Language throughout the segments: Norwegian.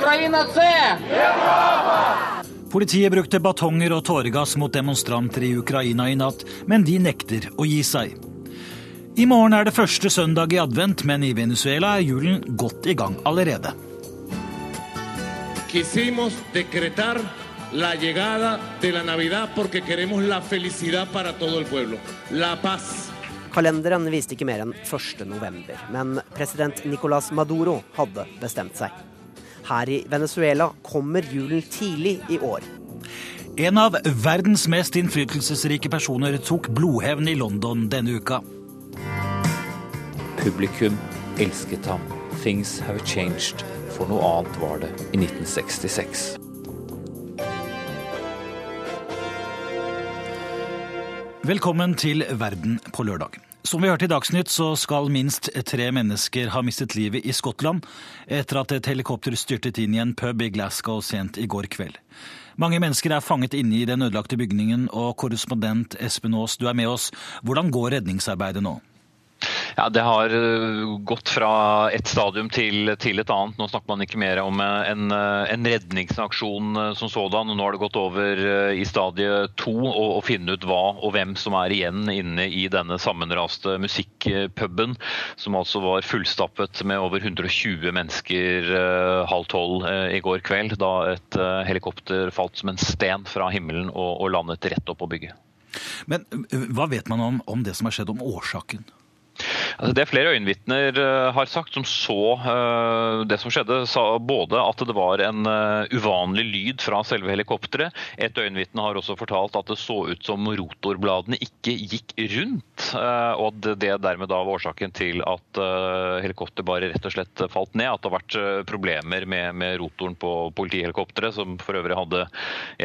Ukraina це! Politiet brukte batonger og tåregass mot demonstranter i Ukraina i natt, men de nekter å gi seg. I morgen er det første søndag i advent, men i Venezuela er julen godt i gang allerede. Quisimos decretar la llegada de la Navidad porque queremos la felicidad para todo el pueblo, la paz. Kalenderen viste ikke mer enn 1. november, men president Nicolas Maduro hadde bestemt seg. Her i Venezuela kommer julen tidlig i år. En av verdens mest innflytelsesrike personer tok blodhevn i London denne uka. Publikum elsket ham. Things have changed. For noe annet var det i 1966. Velkommen til Verden på lørdag. Som vi hørte i Dagsnytt, så skal minst tre mennesker ha mistet livet i Skottland etter at et helikopter styrtet inn i en pub i Glasgow sent i går kveld. Mange mennesker er fanget inne i den ødelagte bygningen, og korrespondent Espen Aas, du er med oss. Hvordan går redningsarbeidet nå? Ja, Det har eh, gått fra et stadium til, til, et annet. Nå snakker man ikke mer om eh, en, eh, en redningsaksjon som sådan. Nå har det gått over i stadie to å finne ut hva og hvem som er igjen inne i denne sammenraste musikkpuben, som altså var fullstappet med over 120 mennesker halv tolv i går kveld, da et helikopter falt som en sten fra himmelen og, og landet rett opp på bygget. Men hva vet man om, om det som har skjedd, om årsaken? Altså det flere øyenvitner uh, har sagt, som så uh, det som skjedde, sa både at det var en uh, uvanlig lyd fra selve helikopteret. Et øyenvitne har også fortalt at det så ut som rotorbladene ikke gikk rundt. og at det dermed da var årsaken til at helikopteret bare rett og slett falt ned. At det har vært problemer med, med rotoren på politihelikopteret, som for øvrig hadde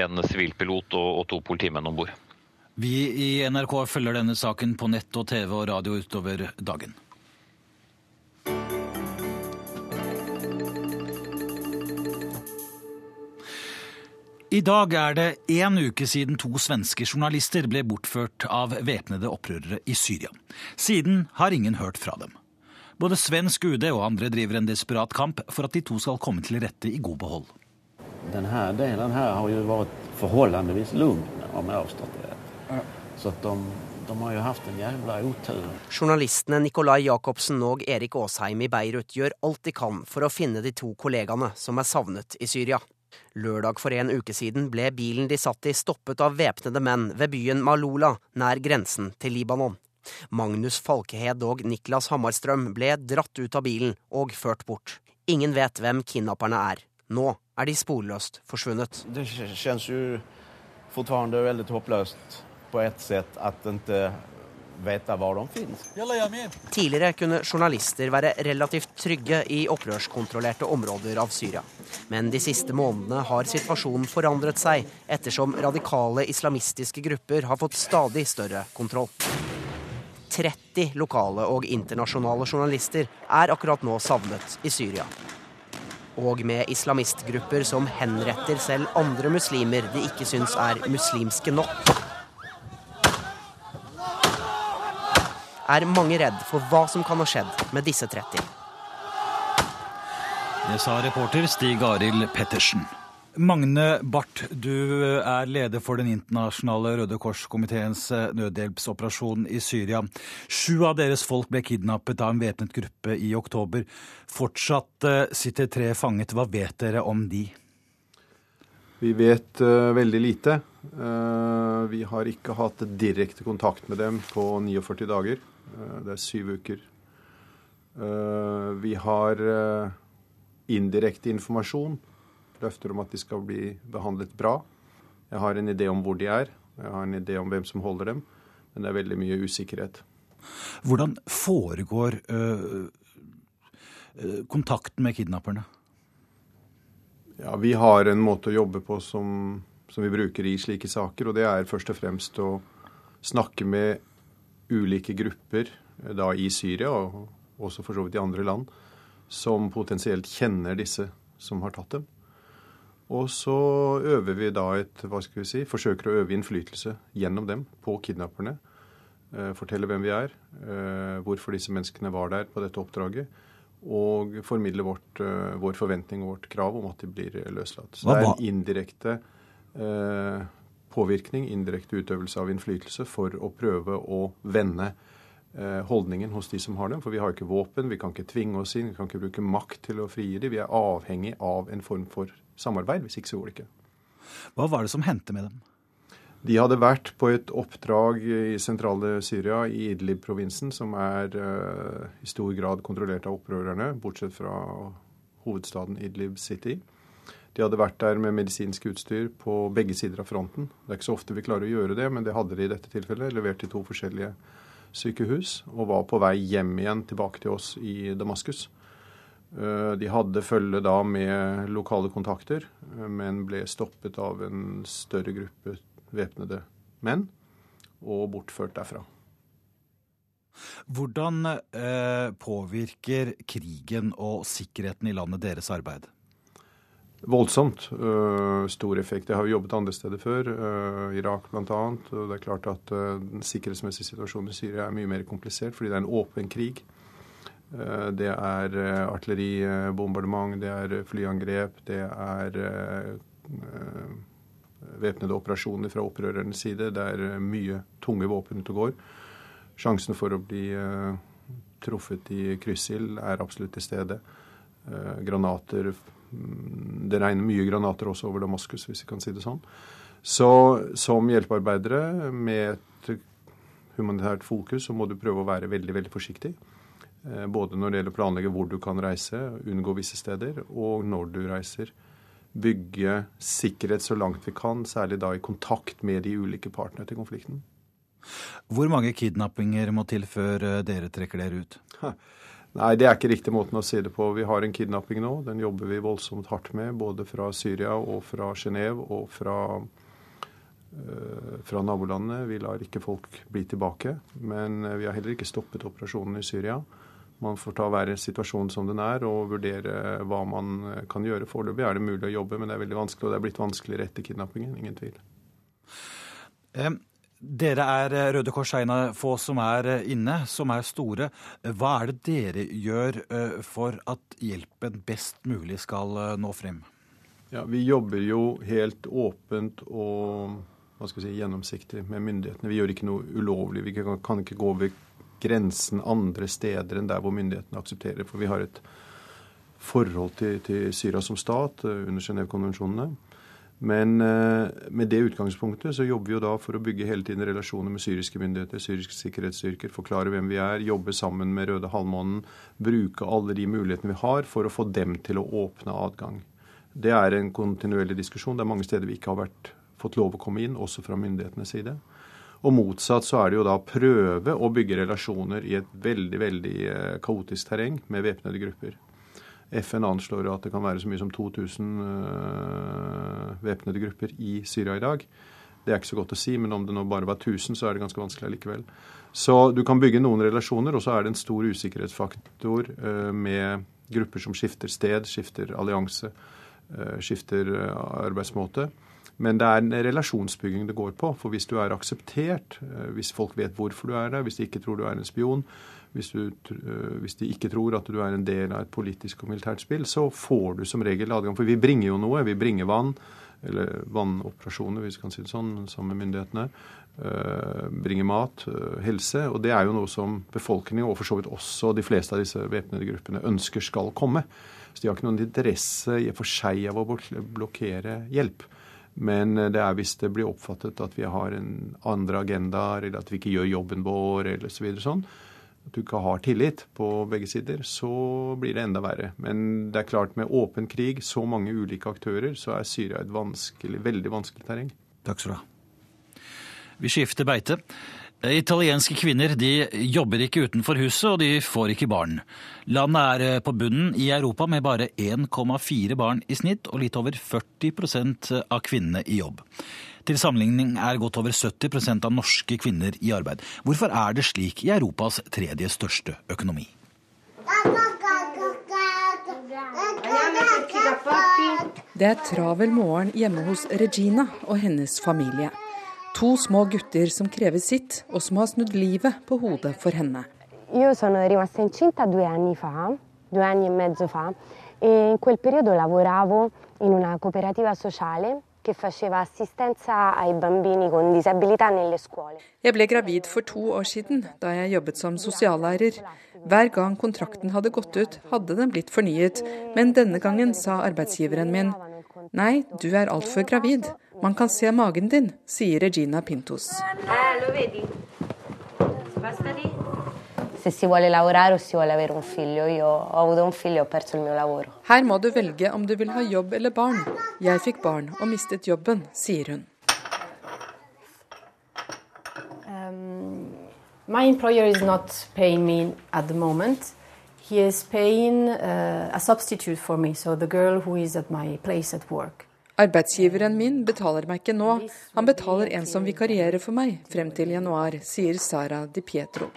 en sivilpilot og, og to politimenn om bord. Vi i NRK følger denne saken på nett og TV og radio utover dagen. I dag er det én uke siden to svenske journalister ble bortført av væpnede opprørere i Syria. Siden har ingen hørt fra dem. Både svensk UD og andre driver en desperat kamp for at de to skal komme til rette i god behold. Denne delen her har jo vært forholdsvis lugn, om jeg har det. Så at de, de har jo hatt en jævla otur. Journalistene Nikolai Jacobsen og Erik Aasheim i Beirut gjør alt de kan for å finne de to kollegaene som er savnet i Syria. Lørdag for en uke siden ble bilen de satt i stoppet av væpnede menn ved byen Malula, nær grensen til Libanon. Magnus Falkehed og Niklas Hammarstrøm ble dratt ut av bilen og ført bort. Ingen vet hvem kidnapperne er. Nå er de sporløst forsvunnet. Det kjennes jo fortsatt veldig håpløst på ett sett at ikke vite hvor de finnes. Tidligere kunne journalister være relativt trygge i opprørskontrollerte områder av Syria. Men de siste månedene har situasjonen forandret seg, ettersom radikale islamistiske grupper har fått stadig større kontroll. 30 lokale og internasjonale journalister er akkurat nå savnet i Syria. Og med islamistgrupper som henretter selv andre muslimer de ikke syns er muslimske nok. Er mange redd for hva som kan ha skjedd med disse 30. Det sa reporter Stig Arild Pettersen. Magne Barth, du er leder for Den internasjonale Røde Kors-komiteens eh, nødhjelpsoperasjon i Syria. Sju av deres folk ble kidnappet av en væpnet gruppe i oktober. Fortsatt eh, sitter tre fanget. Hva vet dere om de? Vi vet uh, veldig lite. Uh, vi har ikke hatt direkte kontakt med dem på 49 dager. Eh, det er syv uker. Eh, vi har eh, indirekte informasjon. Løfter om at de skal bli behandlet bra. Jeg har en idé om hvor de er. Jeg har en idé om hvem som holder dem. Men det er veldig mye usikkerhet. Hvordan foregår øh, kontakten med kidnapperne? Ja, Vi har en måte å jobbe på som, som vi bruker i slike saker. Og det er først og fremst å snakke med ulike grupper eh, da i Syria, og også for så vidt i andre land, som potensielt kjenner disse som har tatt dem. Og så øver vi da et hva skal vi si, forsøker å øve innflytelse gjennom dem på kidnapperne. Eh, fortelle hvem vi er, eh, hvorfor disse menneskene var der på dette oppdraget. og formidle vårt, vår forventning og vårt krav om at de blir løslatt. Så det er en indirekte eh, påvirkning, indirekte utøvelse av innflytelse, for å prøve å vende eh, holdningen hos de som har dem. For vi har ikke våpen, vi kan ikke tvinge oss inn, vi kan ikke bruke makt til å frigi dem. Vi er avhengig av en form for samarbeid. Hvis ikke så går det ikke. Hva var det som hendte med dem? De hadde vært på et oppdrag i sentrale Syria, i Idlib-provinsen, som er uh, i stor grad kontrollert av opprørerne, bortsett fra hovedstaden Idlib City. De hadde vært der med medisinsk utstyr på begge sider av fronten. Det er ikke så ofte vi klarer å gjøre det, men det hadde de i dette tilfellet. Levert til to forskjellige sykehus og var på vei hjem igjen tilbake til oss i Damaskus. Eh, de hadde følge da med lokale kontakter, eh, men ble stoppet av en større gruppe væpnede menn og bortført derfra. Hvordan eh, påvirker krigen og sikkerheten i landet deres arbeid? Voldsomt uh, stor effekt. Jeg har jo jobbet andre steder før, uh, Irak bl.a. Det er klart at uh, den sikkerhetsmessige situasjonen i Syria er mye mer komplisert fordi det er en åpen krig. Uh, det er artilleribombardement, det er flyangrep, det er væpnede operasjoner fra opprørernes side. Det er mye tunge våpen ute og går. Sjansen for å bli truffet i kryssild er absolutt til stede. granater det regner mye granater også over Damaskus, hvis vi kan si det sånn. Så som hjelpearbeidere med et humanitært fokus, så må du prøve å være veldig, veldig forsiktig. Eh, både når det gjelder å planlegge hvor du kan reise, unngå visse steder, og når du reiser. Bygge sikkerhet så langt vi kan, særlig da i kontakt med de ulike partene til konflikten. Hvor mange kidnappinger må til før eh, dere trekker dere ut? Nei, det er ikke riktig måten å si det på. Vi har en kidnapping nå. Den jobber vi voldsomt hardt med, både fra Syria og fra Genéve og fra, øh, fra nabolandene. Vi lar ikke folk bli tilbake. Men øh, vi har heller ikke stoppet operasjonen i Syria. Man får ta hver situasjon som den er og vurdere hva man kan gjøre. Foreløpig er det mulig å jobbe, men det er veldig vanskelig. Og det er blitt vanskeligere etter kidnappingen. Ingen tvil. Um. Dere er eh, Røde Kors-seina få som er eh, inne, som er store. Hva er det dere gjør eh, for at hjelpen best mulig skal nå frem? Ja, Vi jobber jo helt åpent og hva skal vi si, gjennomsiktig med myndighetene. Vi gjør ikke noe ulovlig. Vi kan ikke gå over grensen andre steder enn der hvor myndighetene aksepterer. For vi har et forhold til, til Syria som stat under Genévekonvensjonene. Men eh, med det utgangspunktet så jobber vi jo da for å bygge hele tiden relasjoner med syriske myndigheter, syriske sikkerhetsstyrker, forklare hvem vi er, jobbe sammen med Røde Halvmånen, bruke alle de mulighetene vi har for å få dem til å åpne adgang. Det er en kontinuerlig diskusjon. Det er mange steder vi ikke har vært, fått lov å komme inn, også fra myndighetenes side. Og motsatt så er det jo da prøve å bygge relasjoner i et veldig, veldig eh, kaotisk terreng med væpnede grupper. FN anslår at det kan være så mye som 2000 uh, væpnede grupper i Syria i dag. Det er ikke så godt å si, men om det nå bare var 1000, så er det ganske vanskelig likevel. Så du kan bygge noen relasjoner, og så er det en stor usikkerhetsfaktor uh, med grupper som skifter sted, skifter allianse, uh, skifter arbeidsmåte. Men det er en relasjonsbygging det går på. For hvis du er akseptert, hvis folk vet hvorfor du er der, hvis de ikke tror du er en spion, hvis, du, eh, hvis, de ikke tror at du er en del av et politisk og militært spill, så får du som regel adgang. For vi bringer jo noe. Vi bringer vann, eller vannoperasjoner, hvis vi kan si det sånn, sammen med myndighetene. Uh, bringer mat, uh, helse. Og det er jo noe som befolkningen, og for så vidt også de fleste av disse væpnede gruppene, ønsker skal komme. Så de har ikke noen interesse i for seg av å blokkere hjelp. Men det er hvis det blir oppfattet at vi har en andre agendaer, eller at vi ikke gjør jobben vår, eller så videre sånn, at du ikke har tillit på begge sider, så blir det enda verre. Men det er klart, med åpen krig, så mange ulike aktører, så er Syria et vanskelig, veldig vanskelig terreng. Takk skal du ha. Vi skifter beite. Italienske kvinner de jobber ikke utenfor huset, og de får ikke barn. Landet er på bunnen i Europa med bare 1,4 barn i snitt, og litt over 40% av kvinnene i jobb. Til sammenligning er godt over 70% av norske kvinner i arbeid. Hvorfor er det slik i Europas tredje største økonomi? Det er travel morgen hjemme hos Regina og hennes familie. To små gutter som krever sitt, og som har snudd livet på hodet for henne. due anni e mezzo fa e in quel periodo lavoravo in una cooperativa sociale che faceva assistenza ai bambini con disabilità nelle scuole. Jeg ble gravid for to år siden, da jeg jobbet som sosiallærer. Hver gang kontrakten hadde gått ut, hadde den blitt fornyet, men denne gangen sa arbeidsgiveren min nei, du er altfor gravid, man kan se magen din, sier Regina Pintos. Se si vuole lavorare o si vuole avere un figlio, io ho avuto un figlio e ho perso il mio lavoro. Her må du velge om du vil ha jobb eller barn. Jeg fikk barn og mistet jobben, sier hun. Um, my employer is not paying me at the moment. He is paying uh, a substitute for me, so the girl who is at my place at work. Arbeidsgiveren min betaler meg ikke nå, han betaler en som vikarierer for meg frem til januar, sier Sara Di Pietro.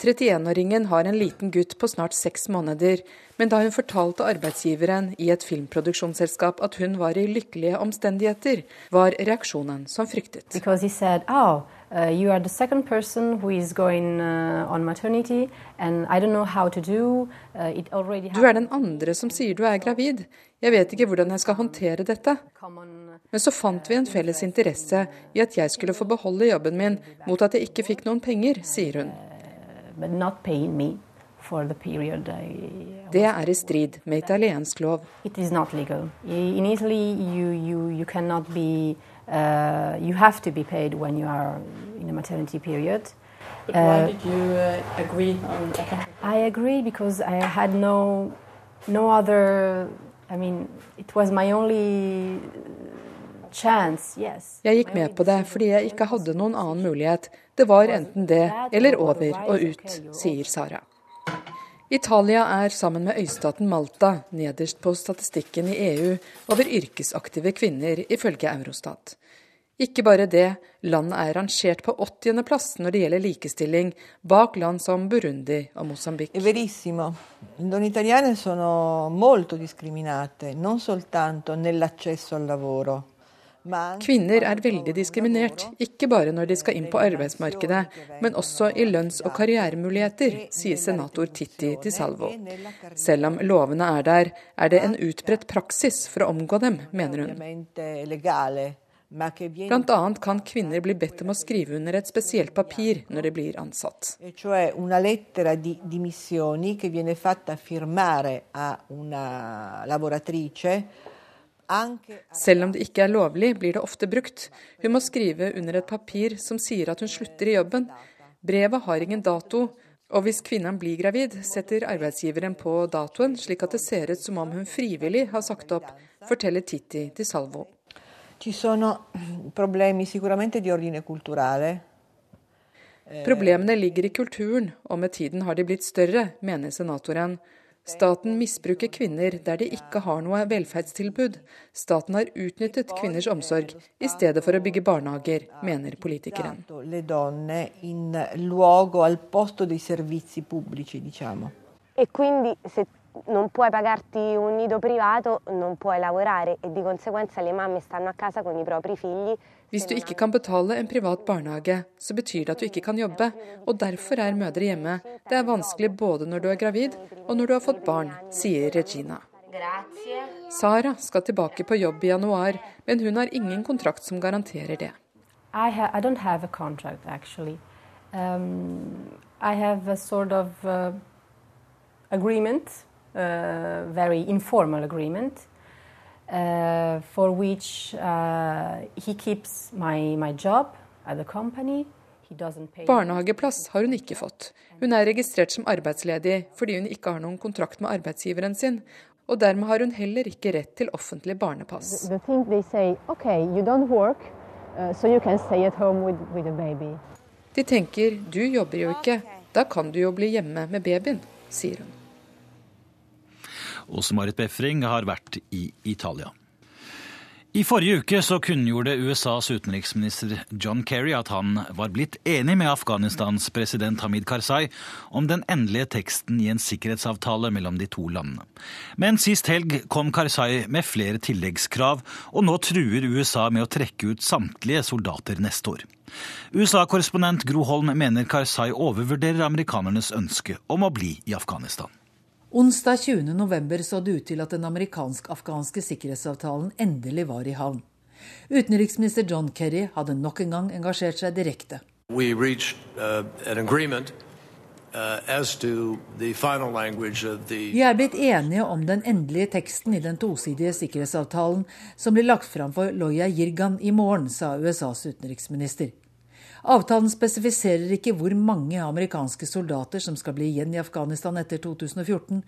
31-åringen har en liten gutt på snart seks måneder, men da hun fortalte arbeidsgiveren i et filmproduksjonsselskap at hun var i lykkelige omstendigheter, var reaksjonen som fryktet. Said, oh, uh, you are the second person who is going uh, on maternity, and I don't know how to do. Uh, it already du er den andre som sier du er gravid. Jeg vet ikke hvordan jeg skal håndtere dette. Men så fant vi en felles interesse i at jeg skulle få beholde jobben min mot at jeg ikke fikk noen penger, sier hun. Det er i strid med italiensk lov. It is not legal. In Italy, you, you, you cannot be, uh, you have to be paid when you are in a maternity period. But why uh, did you uh, agree on that? I agree because I had no, no other, I mean, it was my only jeg gikk med på det fordi jeg ikke hadde noen annen mulighet. Det var enten det eller over og ut, sier Sara. Italia er sammen med øystaten Malta nederst på statistikken i EU over yrkesaktive kvinner, ifølge Eurostat. Ikke bare det, landet er rangert på 80. plass når det gjelder likestilling, bak land som Burundi og Mosambik. Verissimo. Donne italiane sono molto discriminate, non soltanto nell'accesso al lavoro. Kvinner er veldig diskriminert, ikke bare når de skal inn på arbeidsmarkedet, men også i lønns- og karrieremuligheter, sier senator Titti Di Salvo. Selv om lovene er der, er det en utbredt praksis for å omgå dem, mener hun. Annet kan kvinner bli bedt om å skrive under et spesielt papir når de blir ansatt. Selv om det ikke er lovlig, blir det ofte brukt. Hun må skrive under et papir som sier at hun slutter i jobben. Brevet har ingen dato, og hvis kvinnen blir gravid, setter arbeidsgiveren på datoen, slik at det ser ut som om hun frivillig har sagt opp, forteller Titti til Salvo. Problemene ligger i kulturen, og med tiden har de blitt større, mener senatoren. Staten misbruker kvinner der de ikke har noe velferdstilbud. Staten har utnyttet kvinners omsorg i stedet for å bygge barnehager, mener politikeren. E quindi se non puoi pagarti un nido privato, non puoi lavorare e di conseguenza le mamme stanno a casa con i propri figli. Hvis du ikke kan betale en privat barnehage, så betyr det at du ikke kan jobbe, og derfor er mødre hjemme. Det er vanskelig både når du er gravid og når du har fått barn, sier Regina. Sara skal tilbake på jobb i januar, men hun har ingen kontrakt som garanterer det. I, ha, I don't have a contract, actually. Um, I have a sort of uh, agreement very informal agreement uh, for which uh, he keeps my, my job at the company. Barnehageplass har hun ikke fått. Hun er registrert som arbeidsledig fordi hun ikke har noen kontrakt med arbeidsgiveren sin. Og dermed har hun heller ikke rett til offentlig barnepass. De tenker du jobber jo ikke, da kan du jo bli hjemme med babyen, sier hun. Åse Marit Befring har vært i Italia. I forrige uke så kunngjorde USAs utenriksminister John Kerry at han var blitt enig med Afghanistans president Hamid Karzai om den endelige teksten i en sikkerhetsavtale mellom de to landene. Men sist helg kom Karzai med flere tilleggskrav, og nå truer USA med å trekke ut samtlige soldater neste år. USA-korrespondent Gro Holm mener Karzai overvurderer amerikanernes ønske om å bli i Afghanistan. Onsdag 20.11 så det ut til at den amerikansk-afghanske sikkerhetsavtalen endelig var i havn. Utenriksminister John Kerry hadde nok en gang engasjert seg direkte. We reached, uh, uh Vi er blitt enige om den endelige teksten i den tosidige sikkerhetsavtalen som blir lagt fram for Loya Jirgan i morgen, sa USAs utenriksminister. Avtalen spesifiserer ikke hvor mange amerikanske soldater som skal bli igjen i Afghanistan etter 2014,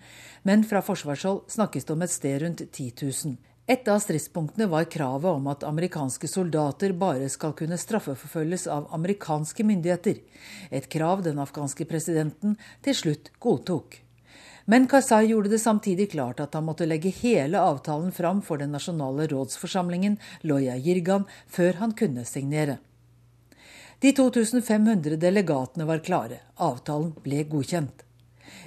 men fra forsvarshold snakkes det om et sted rundt 10 000. Et av stridspunktene var kravet om at amerikanske soldater bare skal kunne straffeforfølges av amerikanske myndigheter, et krav den afghanske presidenten til slutt godtok. Men Karzai gjorde det samtidig klart at han måtte legge hele avtalen fram for den nasjonale rådsforsamlingen, Loya Jirgan, før han kunne signere. De 2500 delegatene var klare. Avtalen ble godkjent.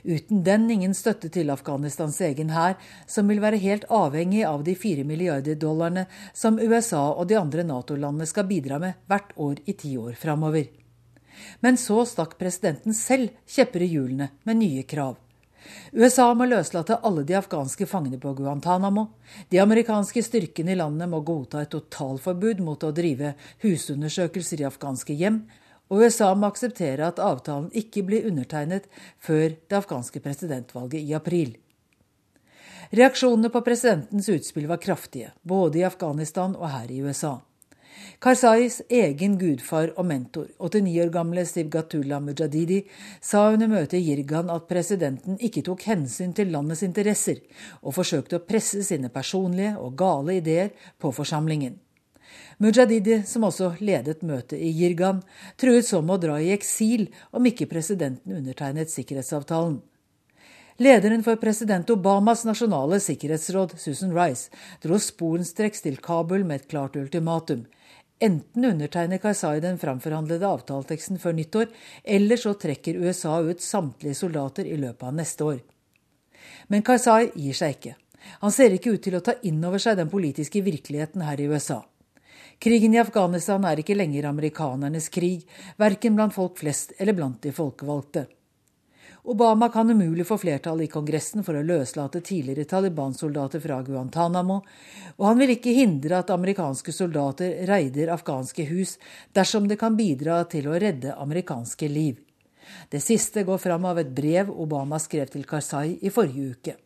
Uten den ingen støtte til Afghanistans egen hær, som vil være helt avhengig av de fire milliarder dollarene som USA og de andre Nato-landene skal bidra med hvert år i ti år framover. Men så stakk presidenten selv kjepper i hjulene med nye krav. USA må løslate alle de afghanske fangene på Guantánamo. De amerikanske styrkene i landet må godta et totalforbud mot å drive husundersøkelser i afghanske hjem. Og USA må akseptere at avtalen ikke blir undertegnet før det afghanske presidentvalget i april. Reaksjonene på presidentens utspill var kraftige, både i Afghanistan og her i USA. Karzais egen gudfar og mentor, 89 år gamle Sivgatullah Mujadidi, sa under møtet i Jirgan at presidenten ikke tok hensyn til landets interesser, og forsøkte å presse sine personlige og gale ideer på forsamlingen. Mujadidi, som også ledet møtet i Jirgan, truet så med å dra i eksil om ikke presidenten undertegnet sikkerhetsavtalen. Lederen for president Obamas nasjonale sikkerhetsråd, Susan Rice, dro sporenstreks til Kabul med et klart ultimatum. Enten undertegner Karzai den framforhandlede avtaleteksten før nyttår, eller så trekker USA ut samtlige soldater i løpet av neste år. Men Karzai gir seg ikke. Han ser ikke ut til å ta inn over seg den politiske virkeligheten her i USA. Krigen i Afghanistan er ikke lenger amerikanernes krig, verken blant folk flest eller blant de folkevalgte. Obama kan umulig få flertall i Kongressen for å løslate tidligere Taliban-soldater fra Guantánamo, og han vil ikke hindre at amerikanske soldater reider afghanske hus dersom det kan bidra til å redde amerikanske liv. Det siste går fram av et brev Obama skrev til Karzai i forrige uke.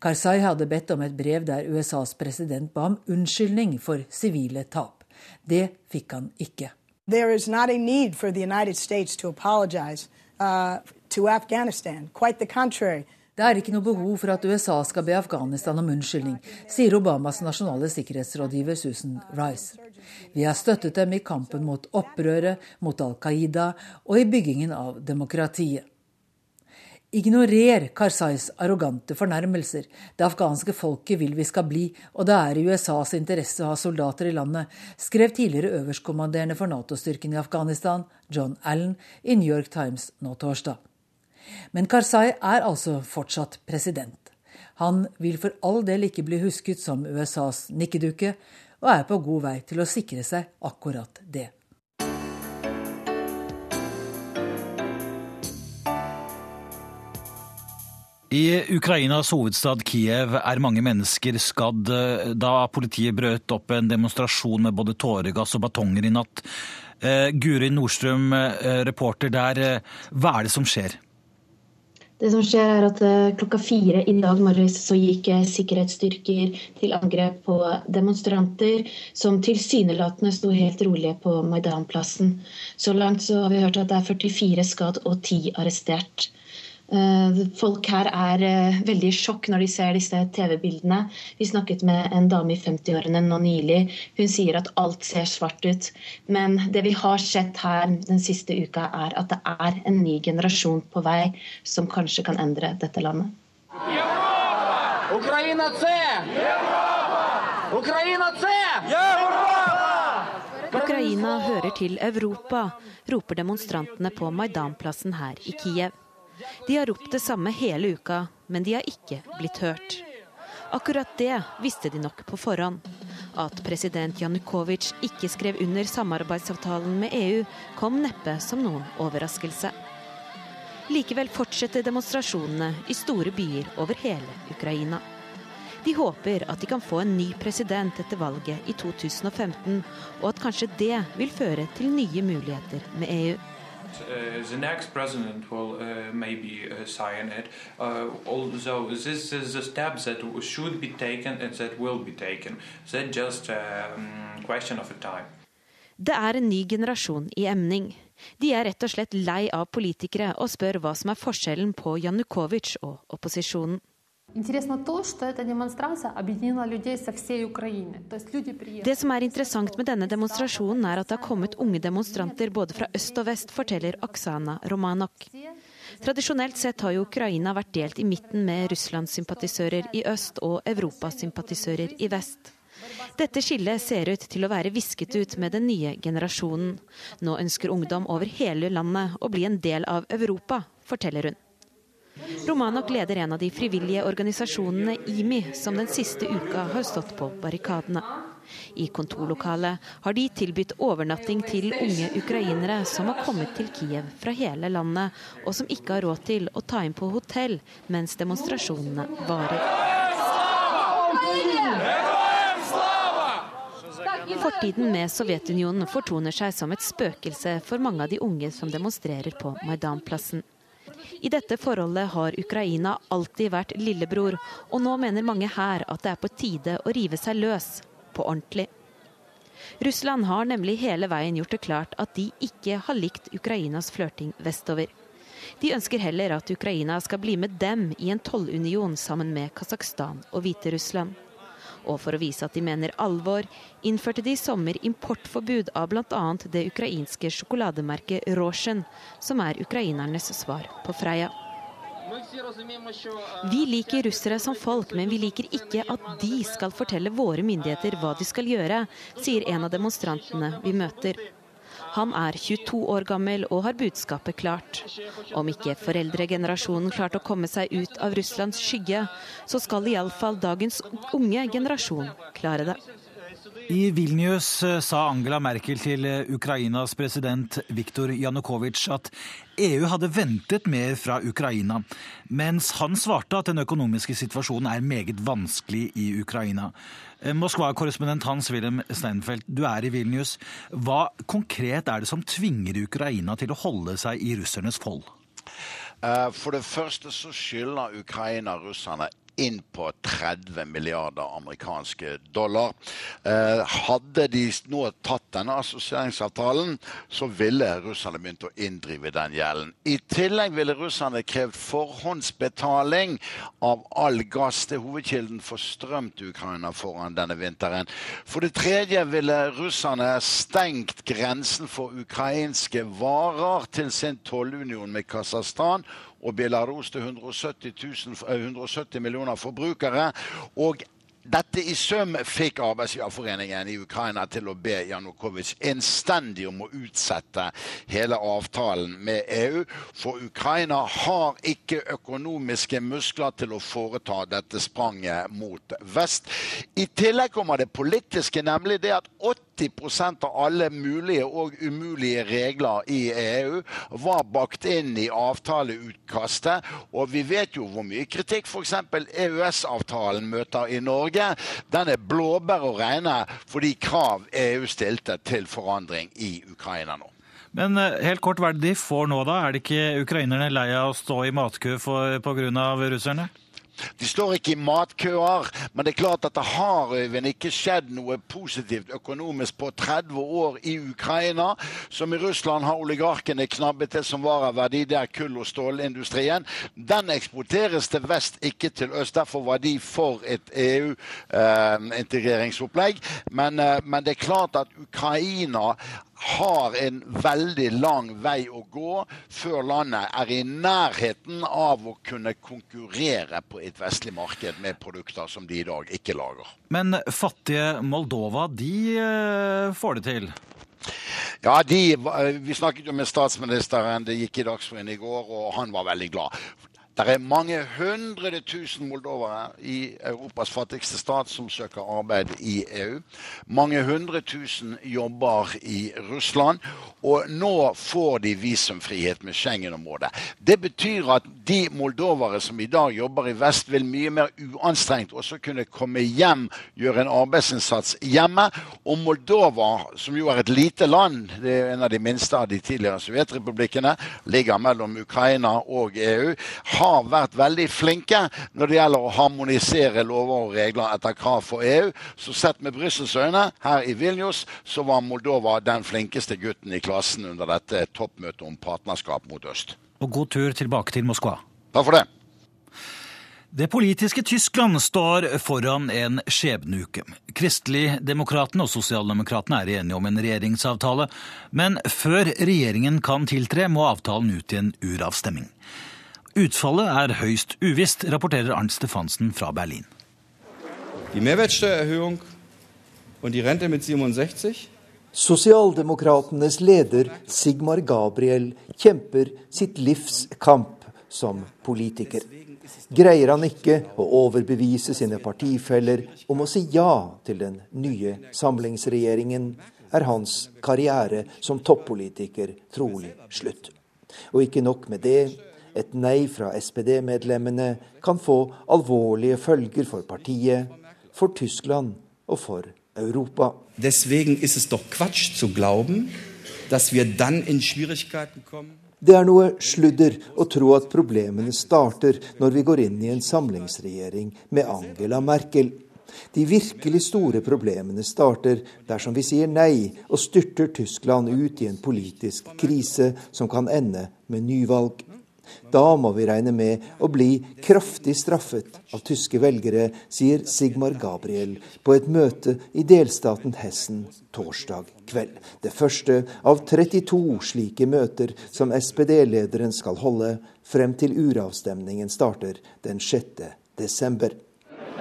Karzai hadde bedt om et brev der USAs president ba om unnskyldning for sivile tap. Det fikk han ikke. There is not a need for the United States to apologize uh, to Afghanistan. Quite the contrary. Det er ikke noe behov for at USA skal be Afghanistan om unnskyldning, sier Obamas nasjonale sikkerhetsrådgiver Susan Rice. Vi har støttet dem i kampen mot opprøret, mot Al Qaida og i byggingen av demokratiet. Ignorer Karzais arrogante fornærmelser. Det afghanske folket vil vi skal bli, og det er i USAs interesse å ha soldater i landet, skrev tidligere øverstkommanderende for Nato-styrken i Afghanistan, John Allen, i New York Times nå torsdag. Men Karzai er altså fortsatt president. Han vil for all del ikke bli husket som USAs nikkedukke, og er på god vei til å sikre seg akkurat det. I Ukrainas hovedstad Kiev er mange mennesker skadd eh, da politiet brøt opp en demonstrasjon med både tåregass og batonger i natt. Eh, Guri Nordstrøm, eh, reporter der. Hva er det som skjer? Det som skjer er at eh, Klokka fire i dag morges så gikk eh, sikkerhetsstyrker til angrep på demonstranter som tilsynelatende sto helt rolige på Maidanplassen. Så langt så har vi hørt at det er 44 skadd og 10 arrestert. Eh, folk her er eh, veldig i sjokk når de ser disse TV-bildene. Vi snakket med en dame i 50-årene nå nylig. Hun sier at alt ser svart ut. Men det vi har sett her den siste uka, er at det er en ny generasjon på vei som kanskje kan endre dette landet. Ukraina Ukraina hører til Europa, roper demonstrantene på Maidanplassen her i Kiev. De har ropt det samme hele uka, men de har ikke blitt hørt. Akkurat det visste de nok på forhånd. At president Janukovitsj ikke skrev under samarbeidsavtalen med EU, kom neppe som noen overraskelse. Likevel fortsetter demonstrasjonene i store byer over hele Ukraina. De håper at de kan få en ny president etter valget i 2015, og at kanskje det vil føre til nye muligheter med EU. Uh, the next president will uh, maybe uh, sign it. Uh, although this is the step that should be taken and that will be taken. That's just a um, question of a time. Det er en ny generasjon i emning. De er rett og slett lei av politikere og spør hva som er forskjellen på Janukovitsj og opposisjonen. Det som er interessant med denne demonstrasjonen, er at det har kommet unge demonstranter både fra øst og vest, forteller Oksana Romanok. Tradisjonelt sett har jo Ukraina vært delt i midten med Russlands-sympatisører i øst og Europas-sympatisører i vest. Dette skillet ser ut til å være visket ut med den nye generasjonen. Nå ønsker ungdom over hele landet å bli en del av Europa, forteller hun. Romanok leder en av de frivillige organisasjonene IMI, som den siste uka har stått på barrikadene. I kontorlokalet har de tilbudt overnatting til unge ukrainere som har kommet til Kiev fra hele landet, og som ikke har råd til å ta inn på hotell mens demonstrasjonene varer. Fortiden med Sovjetunionen fortoner seg som et spøkelse for mange av de unge som demonstrerer på Maidan-plassen. I dette forholdet har Ukraina alltid vært lillebror, og nå mener mange her at det er på tide å rive seg løs, på ordentlig. Russland har nemlig hele veien gjort det klart at de ikke har likt Ukrainas flørting vestover. De ønsker heller at Ukraina skal bli med dem i en tollunion sammen med Kasakhstan og Hviterussland. Og for å vise at de mener alvor, innførte de i sommer importforbud av bl.a. det ukrainske sjokolademerket Roshen, som er ukrainernes svar på Freia. Vi liker russere som folk, men vi liker ikke at de skal fortelle våre myndigheter hva de skal gjøre, sier en av demonstrantene vi møter. Han er 22 år gammel og har budskapet klart. Om ikke foreldregenerasjonen klarte å komme seg ut av Russlands skygge, så skal iallfall dagens unge generasjon klare det. I Vilnius eh, sa Angela Merkel til eh, Ukrainas president Viktor Janukovitsj at EU hadde ventet mer fra Ukraina, mens han svarte at den økonomiske situasjonen er meget vanskelig i Ukraina. Eh, Moskva-korrespondent Hans-Wilhelm Steinfeld, du er i Vilnius. Hva konkret er det som tvinger Ukraina til å holde seg i russernes fold? For det første så skylder Ukraina russerne inn på 30 milliarder amerikanske dollar. Eh, hadde de nå tatt denne assosieringsavtalen, så ville russerne begynt å inndrive den gjelden. I tillegg ville russerne krevd forhåndsbetaling av all gass. Er hovedkilden for strøm til Ukraina foran denne vinteren. For det tredje ville russerne stengt grensen for ukrainske varer til sin tollunion med Kasakhstan og Belarus til 170, 000, 170 millioner forbrukere. Og dette i sum fikk arbeidsgiverforeningen i Ukraina til å be Janukovitsj innstendig om å utsette hele avtalen med EU. For Ukraina har ikke økonomiske muskler til å foreta dette spranget mot vest. I tillegg kommer det politiske, nemlig det at 80% av alle mulige og umulige regler i EU var bakt inn i avtaleutkastet. Og vi vet jo hvor mye kritikk f.eks. EØS-avtalen møter i Norge. Den er blåbær å regne for de krav EU stilte til forandring i Ukraina nå. Men eh, helt kort, hva er det de får nå, da? Er det ikke ukrainerne lei av å stå i matkø pga. russerne? De står ikke i matkøer, men det er klart at det har Øyvind, ikke skjedd noe positivt økonomisk på 30 år i Ukraina. Som i Russland har oligarkene knabbet det som var av verdi, det er kull- og stålindustrien. Den eksporteres til vest, ikke til øst. Derfor var de for et EU-integreringsopplegg. Eh, men, eh, men det er klart at Ukraina har en veldig lang vei å gå før landet er i nærheten av å kunne konkurrere på et vestlig marked med produkter som de i dag ikke lager. Men fattige Moldova, de eh, får det til? Ja, de, Vi snakket jo med statsministeren, det gikk i Dagsrevyen i går, og han var veldig glad. Det er mange hundre tusen moldovere i Europas fattigste stat som søker arbeid i EU. Mange hundre tusen jobber i Russland. Og nå får de visumfrihet med Schengen-området. Det betyr at de moldovere som i dag jobber i vest, vil mye mer uanstrengt også kunne komme hjem, gjøre en arbeidsinnsats hjemme. Og Moldova, som jo er et lite land, det er en av de minste av de tidligere sovjetrepublikkene, ligger mellom Ukraina og EU, har vært veldig flinke når det gjelder å harmonisere lover og regler etter krav for EU. Så sett med Brussels øyne, her i Vilnius, så var Moldova den flinkeste gutten i klassen under dette toppmøtet om partnerskap mot øst. Og god tur tilbake til Moskva. Takk for det. Det politiske Tyskland står foran en skjebneuke. Kristeligdemokratene og sosialdemokratene er enige om en regjeringsavtale, men før regjeringen kan tiltre, må avtalen ut i en uravstemning. Utfallet er høyst uvisst, rapporterer Arnt Stefansen fra Berlin. Die Mehrwertsteuererhöhung und die Rente mit 67 Sosialdemokratenes leder Sigmar Gabriel kjemper sitt livs kamp som politiker. Greier han ikke å overbevise sine partifeller om å si ja til den nye samlingsregjeringen, er hans karriere som toppolitiker trolig slutt. Og ikke nok med det, et nei fra SPD-medlemmene kan få alvorlige følger for partiet, for Tyskland og for Europa. Det er noe sludder å tro at problemene starter når vi går inn i en samlingsregjering med Angela Merkel. De virkelig store problemene starter dersom vi sier nei og styrter Tyskland ut i en politisk krise som kan ende med nyvalg. Da må vi regne med å bli kraftig straffet av tyske velgere, sier Sigmar Gabriel på et møte i delstaten Hessen torsdag kveld. Det første av 32 slike møter som SPD-lederen skal holde frem til uravstemningen starter den 6. desember.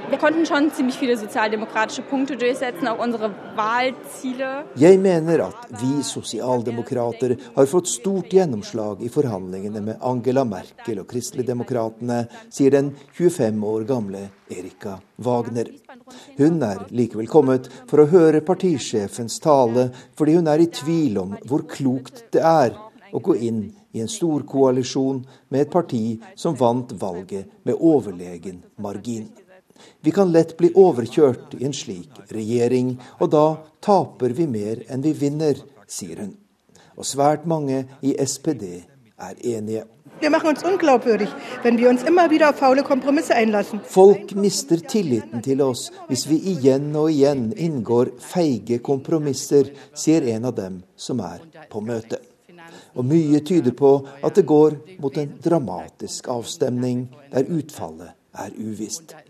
Wir konnten schon ziemlich viele sozialdemokratische Punkte durchsetzen, auch unsere Wahlziele. Jeg mener at vi sosialdemokrater har fått stort gjennomslag i forhandlingene med Angela Merkel og kristeligdemokratene, sier den 25 år gamle Erika Wagner. Hun er likevel kommet for å høre partisjefens tale, fordi hun er i tvil om hvor klokt det er å gå inn i en storkoalisjon med et parti som vant valget med overlegen margin. Vi kan lett bli overkjørt i en slik regjering, og da taper vi mer enn vi vinner, sier hun. Og svært mange i SPD er enige. Folk mister tilliten til oss hvis vi igjen og igjen inngår feige kompromisser, sier en av dem som er på møtet. Og mye tyder på at det går mot en dramatisk avstemning, der utfallet er uvisst.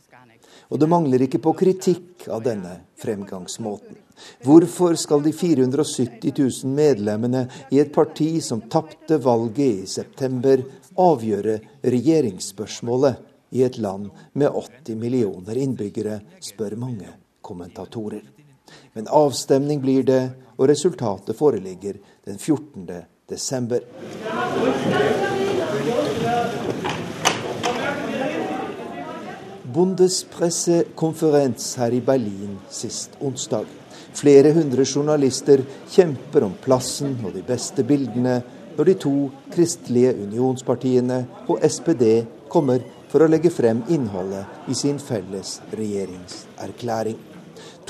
Og det mangler ikke på kritikk av denne fremgangsmåten. Hvorfor skal de 470 000 medlemmene i et parti som tapte valget i september, avgjøre regjeringsspørsmålet i et land med 80 millioner innbyggere, spør mange kommentatorer. Men avstemning blir det, og resultatet foreligger den 14. desember. Bundespressekonferens her i Berlin sist onsdag. Flere hundre journalister kjemper om plassen og de beste bildene når de to kristelige unionspartiene og SPD kommer for å legge frem innholdet i sin felles regjeringserklæring.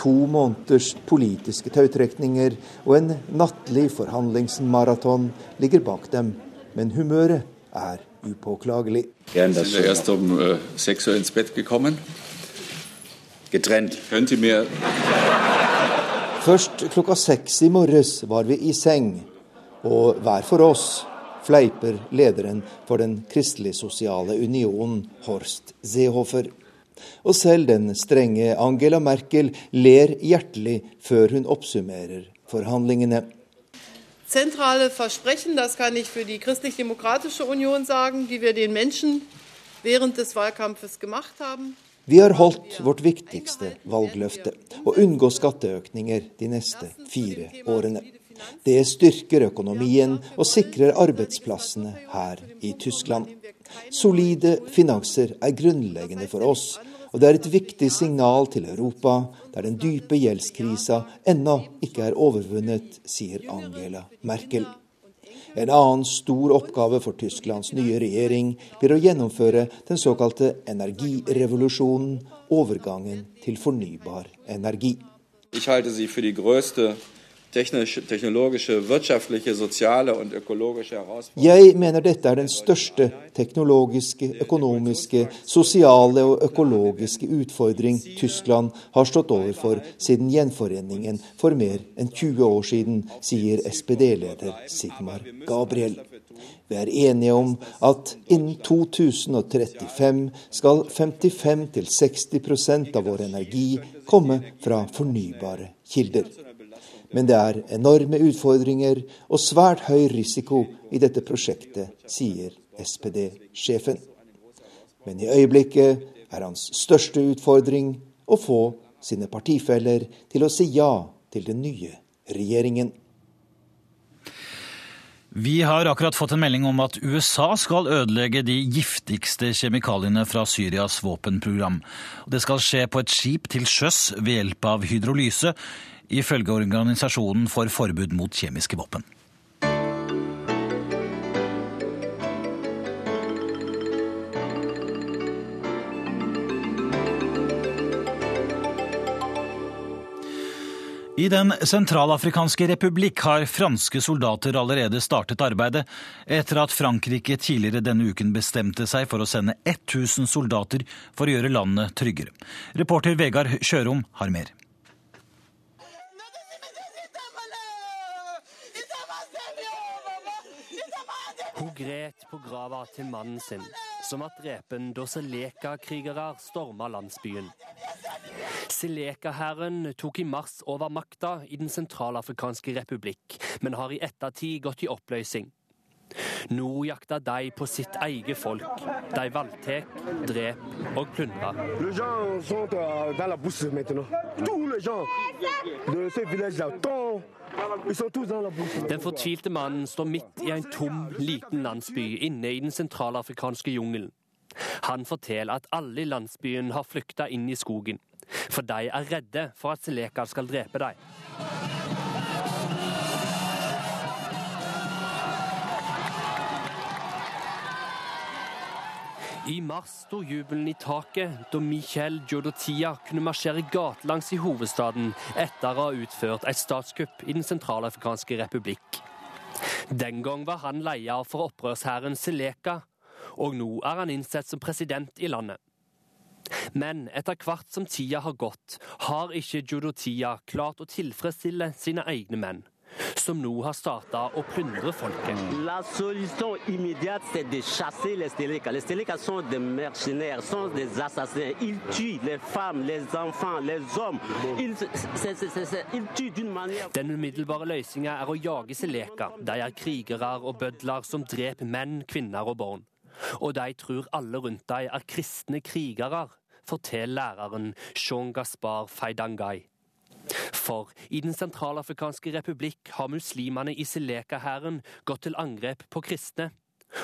To måneders politiske tautrekninger og en nattlig forhandlingsmaraton ligger bak dem, men humøret er upåklagelig. Das sind wir erst um äh, 6 Uhr ins Bett gekommen. Getrennt. Könnt mer. mir Først klokka seks i morges var vi i seng, og hver for oss, fleiper lederen for Den kristelig-sosiale unionen, Horst Seehofer. Og selv den strenge Angela Merkel ler hjertelig før hun oppsummerer forhandlingene. Zentrale Versprechen, das kann ich für die Christlich-Demokratische Union sagen, die wir den Menschen während des Wahlkampfes gemacht haben. Vi har holdt vårt viktigste valgløfte, å unngå skatteøkninger de neste fire årene. Det styrker økonomien og sikrer arbeidsplassene her i Tyskland. Solide finanser er grunnleggende for oss, og det er et viktig signal til Europa, der den dype gjeldskrisa ennå ikke er overvunnet, sier Angela Merkel. En annen stor oppgave for Tysklands nye regjering blir å gjennomføre den såkalte energirevolusjonen, overgangen til fornybar energi. Jeg Jeg mener dette er den største teknologiske, økonomiske, sosiale og økologiske utfordring Tyskland har stått overfor siden gjenforeningen for mer enn 20 år siden, sier SPD-leder Sigmar Gabriel. Vi er enige om at innen 2035 skal 55-60% av vår energi komme fra fornybare kilder. Men det er enorme utfordringer og svært høy risiko i dette prosjektet, sier SPD-sjefen. Men i øyeblikket er hans største utfordring å få sine partifeller til å si ja til den nye regjeringen. Vi har akkurat fått en melding om at USA skal ødelegge de giftigste kjemikaliene fra Syrias våpenprogram. Det skal skje på et skip til sjøs ved hjelp av hydrolyse ifølge Organisasjonen for forbud mot kjemiske våpen. I Den sentralafrikanske republikk har franske soldater allerede startet arbeidet, etter at Frankrike tidligere denne uken bestemte seg for å sende 1000 soldater for å gjøre landet tryggere. Reporter Vegard Kjørom har mer. Hun gret på grava til mannen sin, som var drepen da Seleka-krigere storma landsbyen. Seleka-hæren tok i mars over makta i Den sentralafrikanske republikk, men har i ettertid gått i oppløsning. Nå jakter de på sitt eget folk. De voldtar, dreper og plyndrer. Den fortvilte mannen står midt i en tom, liten landsby inne i den sentralafrikanske jungelen. Han forteller at alle i landsbyen har flykta inn i skogen, for de er redde for at Seleka skal drepe dem. I mars sto jubelen i taket da Michael Jodotia kunne marsjere gatelangs i hovedstaden etter å ha utført et statskupp i Den sentralafrikanske republikk. Den gang var han leder for opprørshæren Seleka, og nå er han innsett som president i landet. Men etter hvert som tida har gått, har ikke Jodotia klart å tilfredsstille sine egne menn som nå har starta å plyndre folket. La solution immédiate, c'est de chasser les Steleka. Les Steleka sont des mercenaires, sont des assassins. Ils tuent les femmes, les enfants, les hommes. Ils, c'est, c'est, c'est, ils tuent d'une manière Den umiddelbare løsninga er å jage Seleka. De er krigere og bødler som dreper menn, kvinner og barn. Og de tror alle rundt dem er kristne krigere, forteller læreren Jean Gaspar Feidangai. For i Den sentralafrikanske republikk har muslimene i Seleka-hæren gått til angrep på kristne,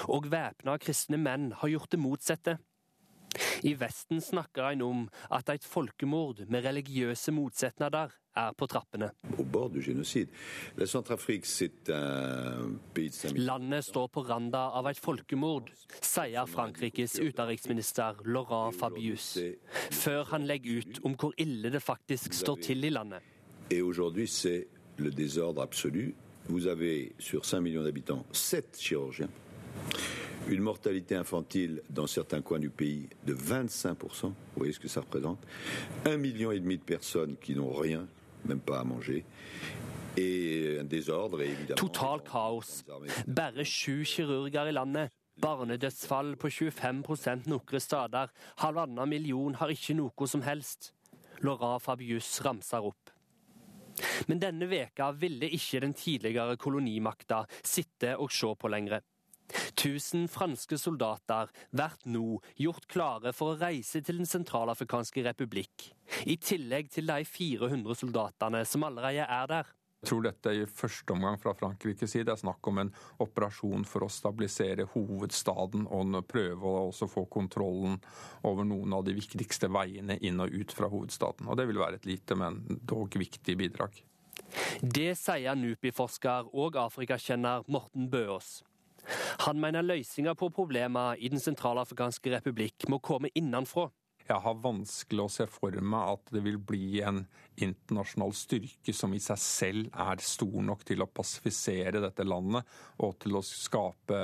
og væpna kristne menn har gjort det motsatte. I Vesten snakker en om at et folkemord med religiøse motsetninger er på trappene. Landet står på randa av et folkemord, sier Frankrikes utenriksminister Laurent Fabius, før han legger ut om hvor ille det faktisk står til i landet. Vous avez sur 5 millions d'habitants 7 chirurgiens, une mortalité infantile dans certains coins du pays de 25%, vous voyez ce que ça représente, un million et demi de personnes qui n'ont rien, même pas à manger, et un désordre et évidemment... Total kaos. Bare sju kirurger i landet. Barnedødsfall på 25 nokre steder. Halvannen million har ikke noe som helst. Laurent Fabius ramser opp. Men denne veka ville ikke den tidligere kolonimakta sitte og se på lenger. Tusen franske soldater blir nå gjort klare for å reise til Den sentralafrikanske republikk, i tillegg til de 400 soldatene som allerede er der. Jeg tror dette i første omgang fra Frankrikes side er snakk om en operasjon for å stabilisere hovedstaden og prøve å også få kontrollen over noen av de viktigste veiene inn og ut fra hovedstaden. Og Det vil være et lite, men dog viktig bidrag. Det sier NUPI-forsker og afrikakjenner Morten Bøås. Han mener løsninga på problemer i Den sentralafrikanske republikk må komme innenfra. Jeg har vanskelig å se for meg at det vil bli en internasjonal styrke som i seg selv er stor nok til å pasifisere dette landet og til å skape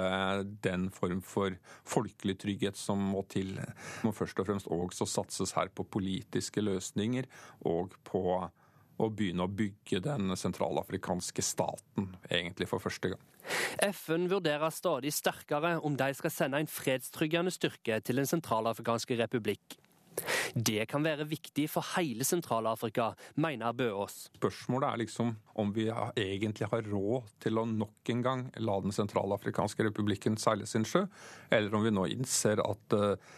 den form for folkelig trygghet som må til. Det må først og fremst også satses her på politiske løsninger og på å begynne å bygge den sentralafrikanske staten, egentlig for første gang. FN vurderer stadig sterkere om de skal sende en fredstryggende styrke til Den sentralafrikanske republikk. Det kan være viktig for hele Sentral-Afrika, mener Bøås. Spørsmålet er liksom om vi egentlig har råd til å nok en gang la Den sentralafrikanske republikken seile sin sjø, eller om vi nå innser at eh,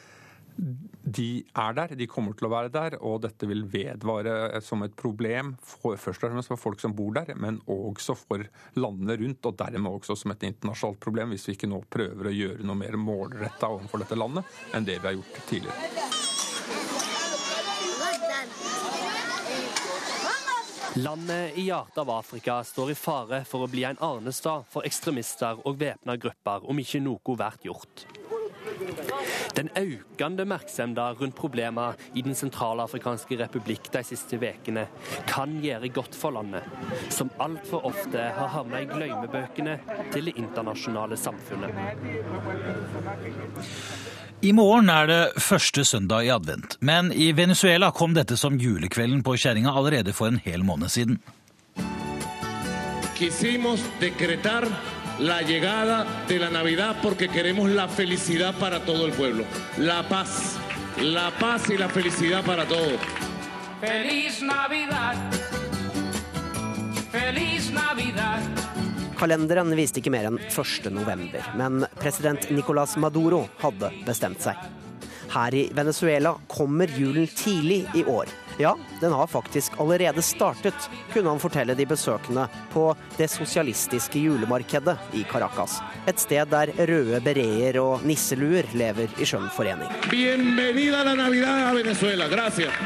de er der, de kommer til å være der, og dette vil vedvare som et problem for, først og fremst for folk som bor der, men også for landene rundt, og dermed også som et internasjonalt problem, hvis vi ikke nå prøver å gjøre noe mer målretta overfor dette landet enn det vi har gjort tidligere. Landet i hjertet av Afrika står i fare for å bli en arnestad for ekstremister og væpna grupper om ikke noe blir gjort. Den økende oppmerksomheten rundt problemer i Den sentralafrikanske republikk de siste ukene kan gjøre godt for landet, som altfor ofte har havnet i glemmebøkene til det internasjonale samfunnet. I morgen er det første søndag i advent, men i Venezuela kom dette som julekvelden på kjerringa allerede for en hel måned siden. Quisimos decretar la llegada de la Navidad porque queremos la felicidad para todo el pueblo. La paz, la paz y la felicidad para todos. Feliz Navidad. Feliz Navidad. Kalenderen viste ikke mer enn 1. november, men president Nicolas Maduro hadde bestemt seg. Her i Venezuela kommer julen tidlig i år. Ja, den har faktisk allerede startet, kunne han fortelle de besøkende på det sosialistiske julemarkedet i Caracas. Et sted der røde bereer og nisseluer lever i skjønn forening. Bienvenida la Navidad a Venezuela. Gracias.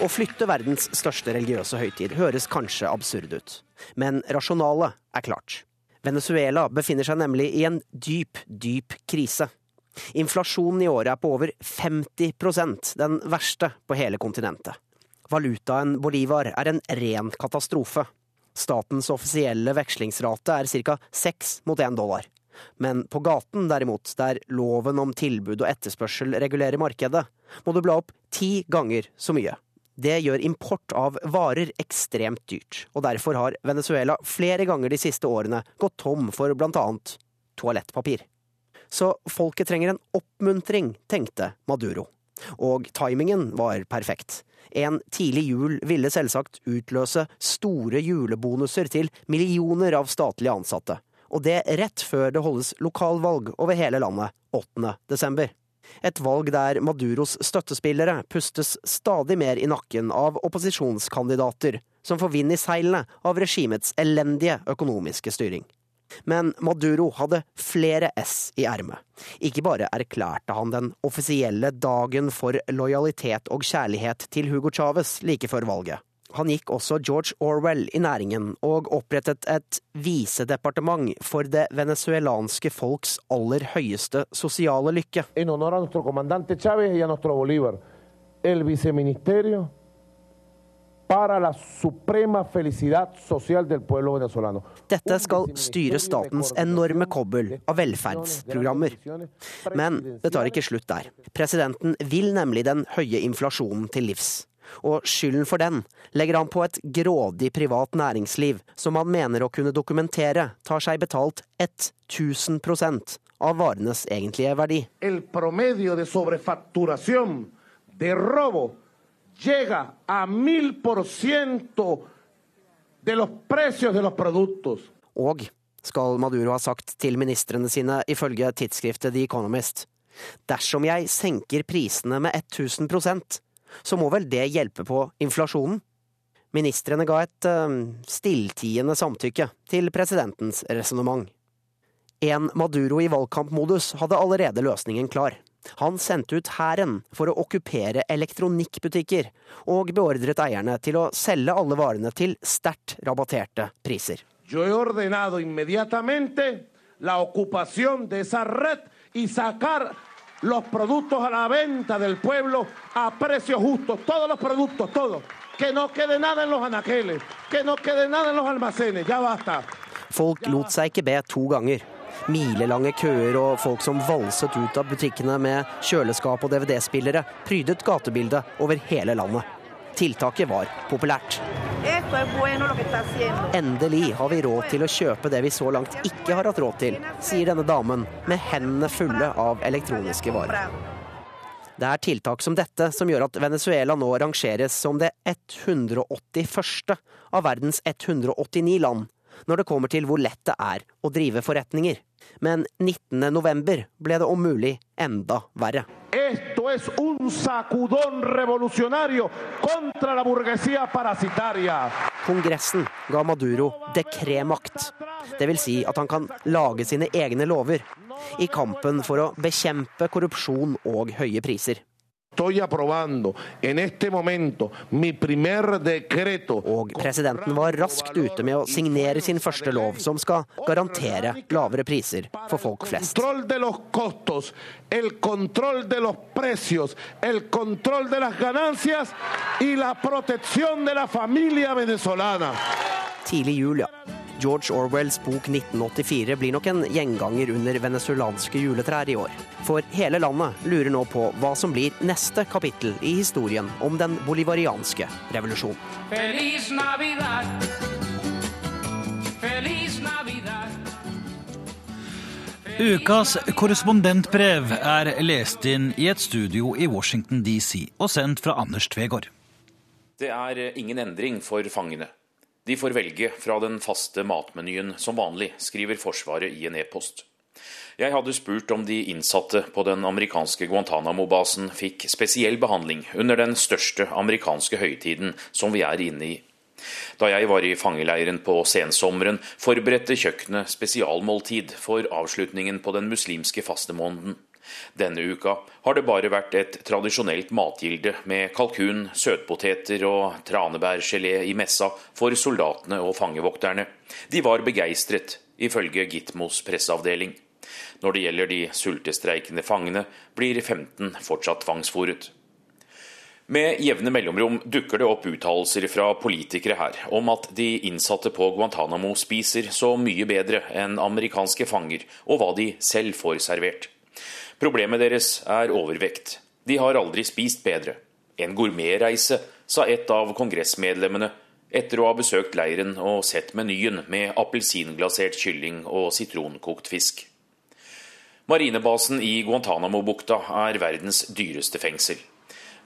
Å flytte verdens største religiøse høytid høres kanskje absurd ut, men rasjonalet er klart. Venezuela befinner seg nemlig i en dyp, dyp krise. Inflasjonen i året er på over 50% den verste på hele kontinentet. Valutaen bolivar er en ren katastrofe. Statens offisielle vekslingsrate er ca. 6 mot 1 dollar. Men på gaten, derimot, der loven om tilbud og etterspørsel regulerer markedet, må du bla opp ti ganger så mye. Det gjør import av varer ekstremt dyrt, og derfor har Venezuela flere ganger de siste årene gått tom for blant annet toalettpapir. Så folket trenger en oppmuntring, tenkte Maduro. Og timingen var perfekt. En tidlig jul ville selvsagt utløse store julebonuser til millioner av statlige ansatte. Og det rett før det holdes lokalvalg over hele landet 8. desember. Et valg der Maduros støttespillere pustes stadig mer i nakken av opposisjonskandidater som får vind i seilene av regimets elendige økonomiske styring. Men Maduro hadde flere S i ermet. Ikke bare erklærte han den offisielle dagen for lojalitet og kjærlighet til Hugo Chávez like før valget. Han gikk også George Orwell i næringen og opprettet et visedepartement for det venezuelanske folks aller høyeste sosiale lykke. En honor a nuestro comandante Chávez y a Bolívar. El para la suprema felicidad social del pueblo venezolano. Dette skal styre statens enorme kobbel av velferdsprogrammer. Men det tar ikke slutt der. Presidenten vil nemlig den høye inflasjonen til livs. Og skylden for den legger han på et grådig privat næringsliv som han mener å kunne dokumentere tar seg betalt 1000 av varenes egentlige verdi. El promedio de sobrefacturación de robo llega a mil por ciento de los precios de los productos. Og, skal Maduro ha sagt til ministrene sine ifølge tidsskriftet The Economist, dersom jeg senker prisene med 1000% så må vel det hjelpe på inflasjonen? Ministrene ga et uh, stilltiende samtykke til presidentens resonnement. En Maduro i valgkampmodus hadde allerede løsningen klar. Han sendte ut hæren for å okkupere elektronikkbutikker, og beordret eierne til å selge alle varene til sterkt rabatterte priser. Yo he ordenado inmediatamente la ocupación de esa red y sacar los productos a la venta del pueblo a precios justos, todos los productos, todos. Que no quede nada en los anaqueles, que no quede nada en los almacenes, ya basta. Folk lot seg ikke be to ganger. Milelange køer og folk som valset ut av butikkene med kjøleskap og DVD-spillere, prydet gatebildet over hele landet. Tiltaket var populært. Endelig har vi råd til å kjøpe det vi så langt ikke har hatt råd til, sier denne damen med hendene fulle av elektroniske varer. Det er tiltak som dette som gjør at Venezuela nå rangeres som det 181. av verdens 189 land når det kommer til hvor lett det er å drive forretninger. Men 19. november ble det om mulig enda verre. Esto es un sacudón revolucionario contra la burguesía parasitaria. Kongressen ga Maduro dekremakt. Det vil si at han kan lage sine egne lover i kampen for å bekjempe korrupsjon og høye priser. Estoy aprobando en este momento mi primer decreto. Og presidenten var raskt ute med å signere sin første lov, som skal garantere lavere priser for folk flest. Kontroll de los costos, el control de los precios, el control de las ganancias y la protección de la familia venezolana. Tidlig jul, ja. George Orwells bok 1984 blir nok en gjenganger under venezuelanske juletrær i år. For hele landet lurer nå på hva som blir neste kapittel i historien om den bolivarianske revolusjonen. Feliz Navidad. Feliz Navidad. Ukas korrespondentbrev er lest inn i et studio i Washington DC og sendt fra Anders Tvegård. Det er ingen endring for fangene. De får velge fra den faste matmenyen som vanlig, skriver Forsvaret i en e-post. Jeg hadde spurt om de innsatte på den amerikanske Guantánamo-basen fikk spesiell behandling under den største amerikanske høytiden som vi er inne i. Da jeg var i fangeleiren på sensommeren, forberedte kjøkkenet spesialmåltid for avslutningen på den muslimske fastemåneden. Denne uka har det bare vært et tradisjonelt matgilde med kalkun, søtpoteter og tranebærgelé i messa for soldatene og fangevokterne. De var begeistret, ifølge Gitmos presseavdeling. Når det gjelder de sultestreikende fangene, blir 15 fortsatt tvangsfòret. Med jevne mellomrom dukker det opp uttalelser fra politikere her om at de innsatte på Guantánamo spiser så mye bedre enn amerikanske fanger, og hva de selv får servert. Problemet deres er overvekt. De har aldri spist bedre. En gourmetreise, sa et av kongressmedlemmene etter å ha besøkt leiren og sett menyen med appelsinglasert kylling og sitronkokt fisk. Marinebasen i Guantánamo-bukta er verdens dyreste fengsel.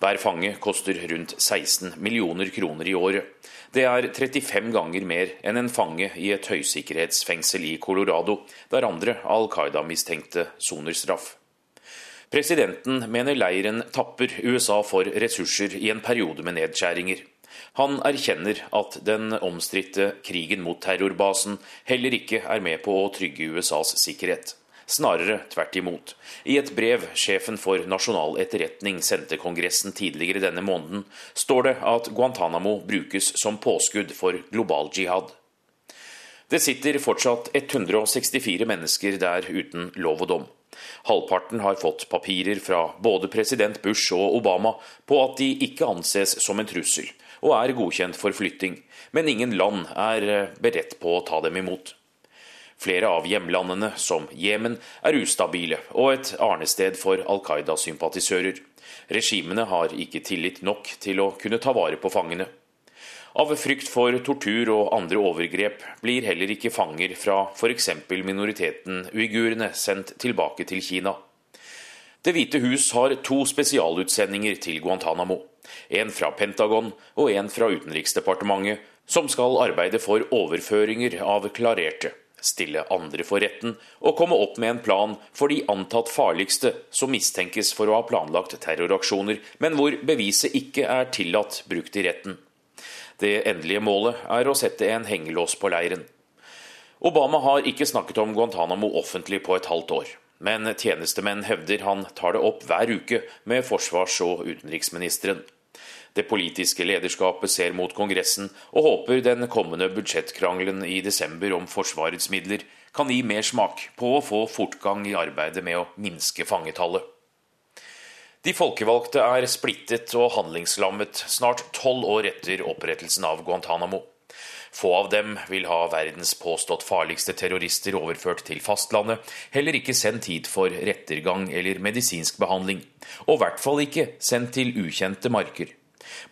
Hver fange koster rundt 16 millioner kroner i året. Det er 35 ganger mer enn en fange i et høysikkerhetsfengsel i Colorado, der andre Al Qaida-mistenkte soner straff. Presidenten mener leiren tapper USA for ressurser i en periode med nedskjæringer. Han erkjenner at den omstridte krigen mot terrorbasen heller ikke er med på å trygge USAs sikkerhet. Snarere tvert imot. I et brev sjefen for nasjonal etterretning sendte Kongressen tidligere denne måneden, står det at Guantánamo brukes som påskudd for global jihad. Det sitter fortsatt 164 mennesker der uten lov og dom. Halvparten har fått papirer fra både president Bush og Obama på at de ikke anses som en trussel, og er godkjent for flytting, men ingen land er beredt på å ta dem imot. Flere av hjemlandene, som Jemen, er ustabile og et arnested for Al Qaida-sympatisører. Regimene har ikke tillit nok til å kunne ta vare på fangene. Av frykt for tortur og andre overgrep blir heller ikke fanger fra f.eks. minoriteten uigurene sendt tilbake til Kina. Det hvite hus har to spesialutsendinger til Guantánamo. En fra Pentagon og en fra Utenriksdepartementet, som skal arbeide for overføringer av klarerte stille andre for retten og komme opp med en plan for de antatt farligste som mistenkes for å ha planlagt terroraksjoner, men hvor beviset ikke er tillatt brukt i retten. Det endelige målet er å sette en hengelås på leiren. Obama har ikke snakket om Guantánamo offentlig på et halvt år. Men tjenestemenn hevder han tar det opp hver uke med forsvars- og utenriksministeren. Det politiske lederskapet ser mot Kongressen og håper den kommende budsjettkrangelen i desember om Forsvarets midler kan gi mer smak på å få fortgang i arbeidet med å minske fangetallet. De folkevalgte er splittet og handlingslammet snart tolv år etter opprettelsen av Guantánamo. Få av dem vil ha verdens påstått farligste terrorister overført til fastlandet, heller ikke sendt hit for rettergang eller medisinsk behandling, og i hvert fall ikke sendt til ukjente marker.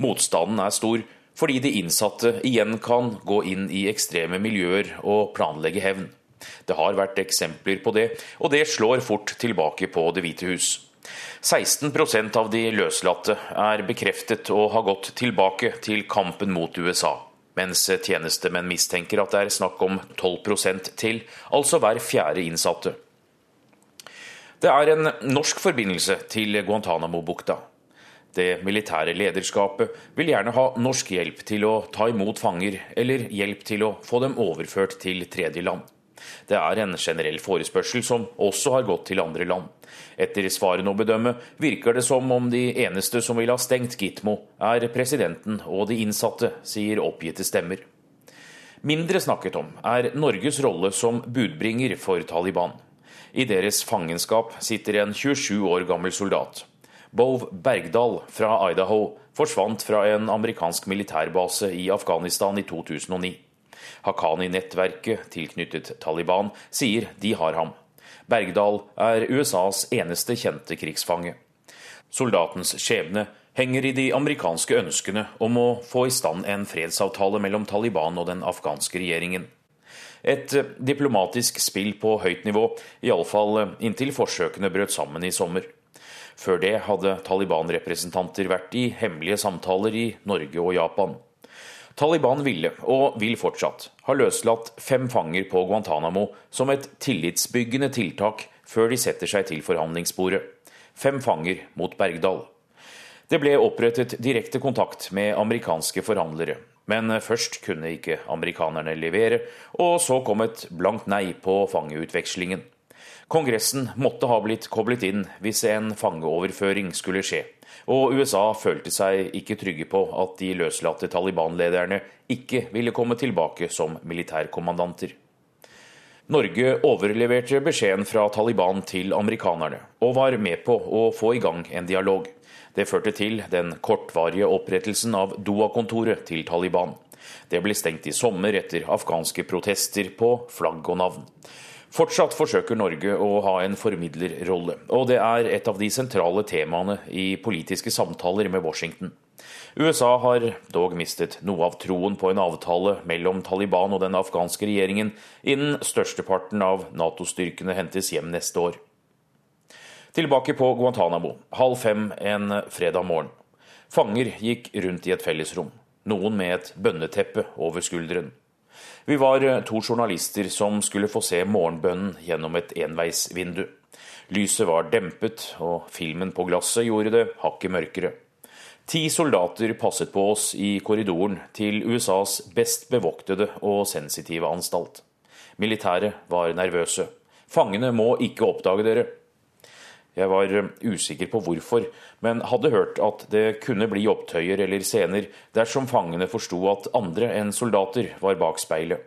Motstanden er stor fordi de innsatte igjen kan gå inn i ekstreme miljøer og planlegge hevn. Det har vært eksempler på det, og det slår fort tilbake på Det hvite hus. 16% av de løslatte er bekreftet å ha gått tilbake til kampen mot USA, mens tjenestemenn mistenker at det er snakk om 12% til, altså hver fjerde innsatte. Det er en norsk forbindelse til Guantánamo-bukta. Det militære lederskapet vil gjerne ha norsk hjelp til å ta imot fanger, eller hjelp til å få dem overført til tredjeland. Det er en generell forespørsel som også har gått til andre land. Etter svarene å bedømme virker det som om de eneste som vil ha stengt Gitmo, er presidenten og de innsatte, sier oppgitte stemmer. Mindre snakket om er Norges rolle som budbringer for Taliban. I deres fangenskap sitter en 27 år gammel soldat. Bove Bergdal fra Idaho forsvant fra en amerikansk militærbase i Afghanistan i 2009. Haqqani-nettverket tilknyttet Taliban sier de har ham. Bergdal er USAs eneste kjente krigsfange. Soldatens skjebne henger i de amerikanske ønskene om å få i stand en fredsavtale mellom Taliban og den afghanske regjeringen. Et diplomatisk spill på høyt nivå, iallfall inntil forsøkene brøt sammen i sommer. Før det hadde Taliban-representanter vært i hemmelige samtaler i Norge og Japan. Taliban ville, og vil fortsatt, ha løslatt fem fanger på Guantánamo som et tillitsbyggende tiltak før de setter seg til forhandlingsbordet. Fem fanger mot Bergdal. Det ble opprettet direkte kontakt med amerikanske forhandlere. Men først kunne ikke amerikanerne levere, og så kom et blankt nei på fangeutvekslingen. Kongressen måtte ha blitt koblet inn hvis en fangeoverføring skulle skje, og USA følte seg ikke trygge på at de løslatte Taliban-lederne ikke ville komme tilbake som militærkommandanter. Norge overleverte beskjeden fra Taliban til amerikanerne, og var med på å få i gang en dialog. Det førte til den kortvarige opprettelsen av Doha-kontoret til Taliban. Det ble stengt i sommer etter afghanske protester på flagg og navn. Fortsatt forsøker Norge å ha en formidlerrolle, og det er et av de sentrale temaene i politiske samtaler med Washington. USA har dog mistet noe av troen på en avtale mellom Taliban og den afghanske regjeringen innen størsteparten av Nato-styrkene hentes hjem neste år. Tilbake på Guantánamo, halv fem en fredag morgen. Fanger gikk rundt i et fellesrom, noen med et bønneteppe over skulderen. Vi var eh, to journalister som skulle få se morgenbønnen gjennom et enveisvindu. Lyset var dempet, og filmen på glasset gjorde det hakket mørkere. Ti soldater passet på oss i korridoren til USAs best bevoktede og sensitive anstalt. Militæret var nervøse. Fangene må ikke oppdage dere. Jeg var eh, usikker på hvorfor, men hadde hørt at det kunne bli opptøyer eller scener dersom fangene forsto at andre enn soldater var bak speilet.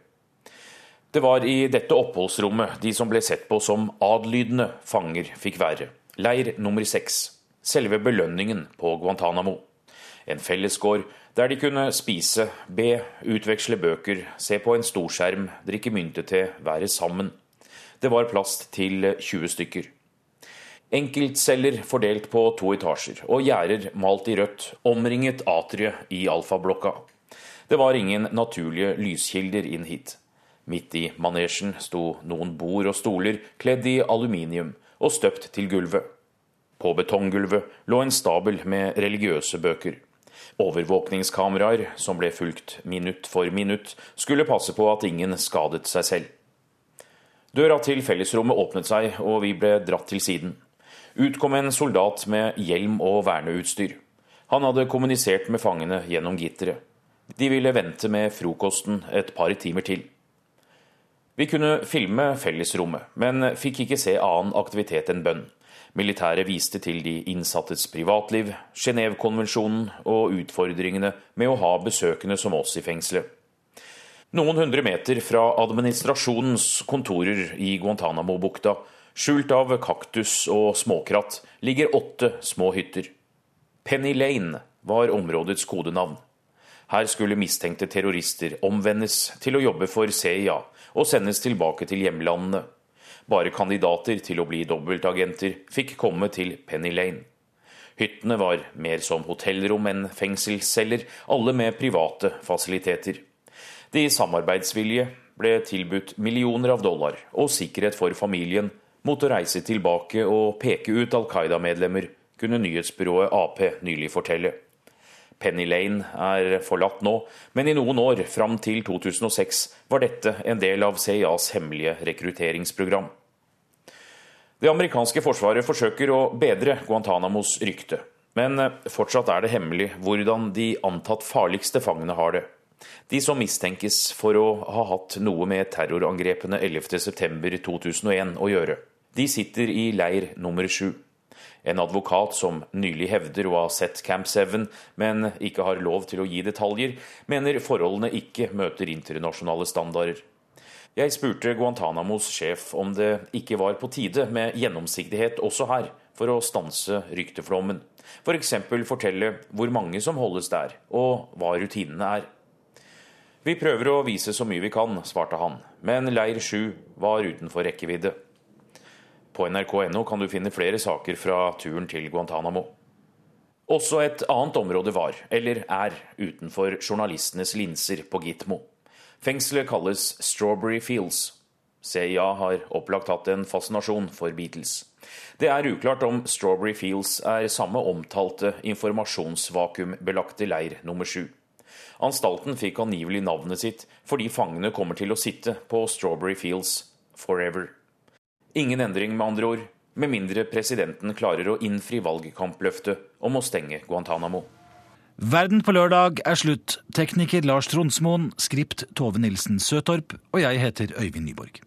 Det var i dette oppholdsrommet de som ble sett på som adlydende fanger, fikk være. Leir nummer seks. Selve belønningen på Guantánamo. En fellesgård der de kunne spise, be, utveksle bøker, se på en storskjerm, drikke myntete, være sammen. Det var plass til 20 stykker. Enkeltceller fordelt på to etasjer, og gjerder malt i rødt, omringet atriet i alfablokka. Det var ingen naturlige lyskilder inn hit. Midt i manesjen sto noen bord og stoler kledd i aluminium og støpt til gulvet. På betonggulvet lå en stabel med religiøse bøker. Overvåkningskameraer, som ble fulgt minutt for minutt, skulle passe på at ingen skadet seg selv. Døra til fellesrommet åpnet seg, og vi ble dratt til siden. Ut kom en soldat med hjelm og verneutstyr. Han hadde kommunisert med fangene gjennom gitteret. De ville vente med frokosten et par timer til. Vi kunne filme fellesrommet, men fikk ikke se annen aktivitet enn bønn. Militæret viste til de innsattes privatliv, Genévekonvensjonen og utfordringene med å ha besøkende som oss i fengselet. Noen hundre meter fra administrasjonens kontorer i Guantánamo-bukta, skjult av kaktus og småkratt, ligger åtte små hytter. Penny Lane var områdets kodenavn. Her skulle mistenkte terrorister omvendes til å jobbe for CIA og sendes tilbake til hjemlandene. Bare kandidater til å bli dobbeltagenter fikk komme til Penny Lane. Hyttene var mer som hotellrom enn fengselsceller, alle med private fasiliteter. De samarbeidsvillige ble tilbudt millioner av dollar og sikkerhet for familien mot å reise tilbake og peke ut Al Qaida-medlemmer, kunne nyhetsbyrået Ap nylig fortelle. Penny Lane er forlatt nå, men i noen år, fram til 2006, var dette en del av CIAs hemmelige rekrutteringsprogram. Det amerikanske forsvaret forsøker å bedre Guantánamos rykte, men fortsatt er det hemmelig hvordan de antatt farligste fangene har det. De som mistenkes for å ha hatt noe med terrorangrepene 11.9.2001 å gjøre. De sitter i leir nummer sju. En advokat som nylig hevder å ha sett Camp 7, men ikke har lov til å gi detaljer, mener forholdene ikke møter internasjonale standarder. Jeg spurte Guantánamos sjef om det ikke var på tide med gjennomsiktighet også her, for å stanse rykteflommen. F.eks. For fortelle hvor mange som holdes der, og hva rutinene er. Vi prøver å vise så mye vi kan, svarte han, men leir 7 var utenfor rekkevidde. På nrk.no kan du finne flere saker fra turen til Guantánamo. Også et annet område var, eller er, utenfor journalistenes linser på Gitmo. Fengselet kalles Strawberry Fields. CIA har opplagt hatt en fascinasjon for Beatles. Det er uklart om Strawberry Fields er samme omtalte informasjonsvakuumbelagte leir nummer sju. Anstalten fikk angivelig navnet sitt fordi fangene kommer til å sitte på Strawberry Fields forever. Ingen endring, med andre ord, med mindre presidenten klarer å innfri valgkampløftet om å stenge Guantánamo. Verden på lørdag er slutt. Tekniker Lars Tronsmoen, skript Tove Nilsen Søtorp, og jeg heter Øyvind Nyborg.